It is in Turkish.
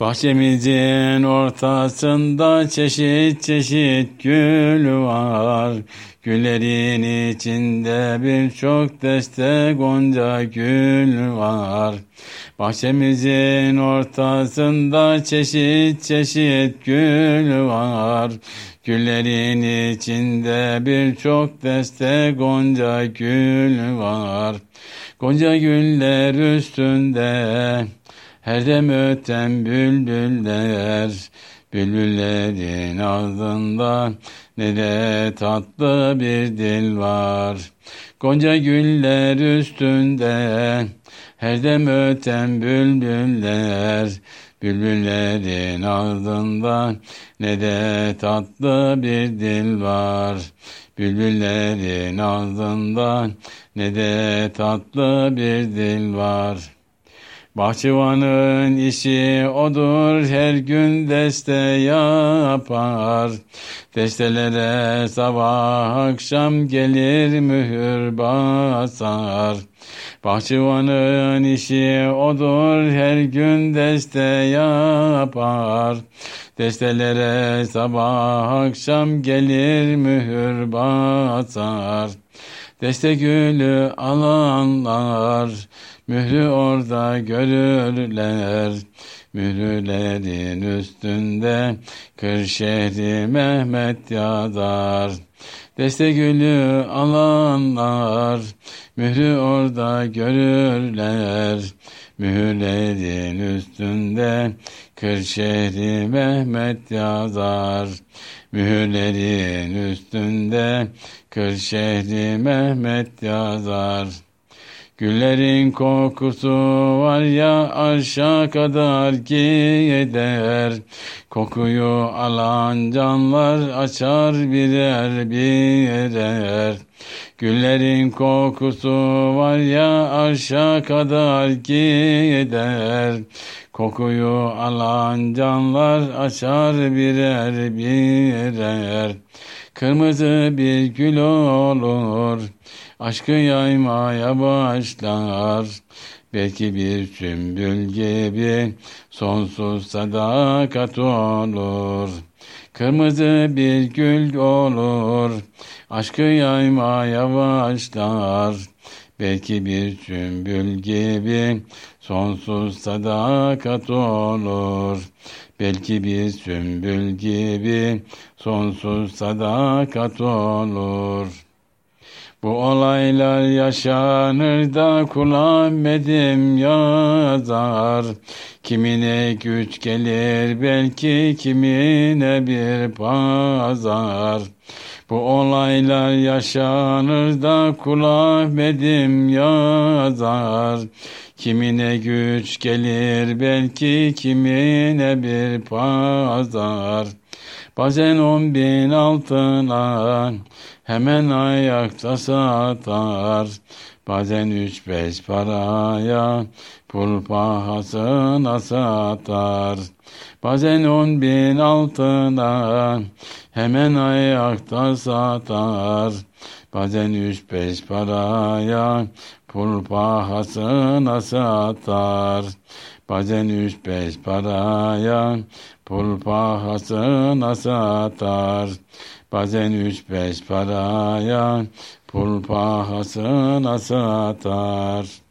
Bahçemizin ortasında çeşit çeşit gül var. Güllerin içinde birçok deste gonca gül var. Bahçemizin ortasında çeşit çeşit gül var. Güllerin içinde birçok deste gonca gül var. Gonca güller üstünde her dem öten bülbüller, bülbüllerin ağzında ne de tatlı bir dil var. Gonca güller üstünde her dem öten bülbüller, bülbüllerin ağzında ne de tatlı bir dil var. Bülbüllerin ağzında ne de tatlı bir dil var. Bahçıvanın işi odur her gün deste yapar. Destelere sabah akşam gelir mühür basar. Bahçıvanın işi odur her gün deste yapar. Destelere sabah akşam gelir mühür basar. Deste gülü alanlar Mührü orada görürler. Mührülerin üstünde Kırşehri Mehmet yazar. Deste gülü alanlar mührü orada görürler. Mühürlerin üstünde Kırşehri Mehmet yazar. Mühürlerin üstünde Kırşehri Mehmet yazar. Güllerin kokusu var ya aşağı kadar gider. Kokuyu alan canlar açar birer birer. Güllerin kokusu var ya aşağı kadar gider. Kokuyu alan canlar açar birer birer. Kırmızı bir gül olur aşkı yaymaya başlar. Belki bir sümbül gibi sonsuz sadakat olur. Kırmızı bir gül olur, aşkı yaymaya başlar. Belki bir sümbül gibi sonsuz sadakat olur. Belki bir sümbül gibi sonsuz sadakat olur. Bu olaylar yaşanır da kul Ahmet'im yazar. Kimine güç gelir belki kimine bir pazar. Bu olaylar yaşanır da kul Ahmet'im yazar. Kimine güç gelir belki kimine bir pazar. Bazen on bin altına hemen ayakta satar. Bazen üç beş paraya pul pahasına satar. Bazen on bin altına hemen ayakta satar. Bazen üç beş paraya pul pahasına satar. Bazen üç beş paraya pul pahasına satar. Bazen üç beş paraya pul pahasına satar.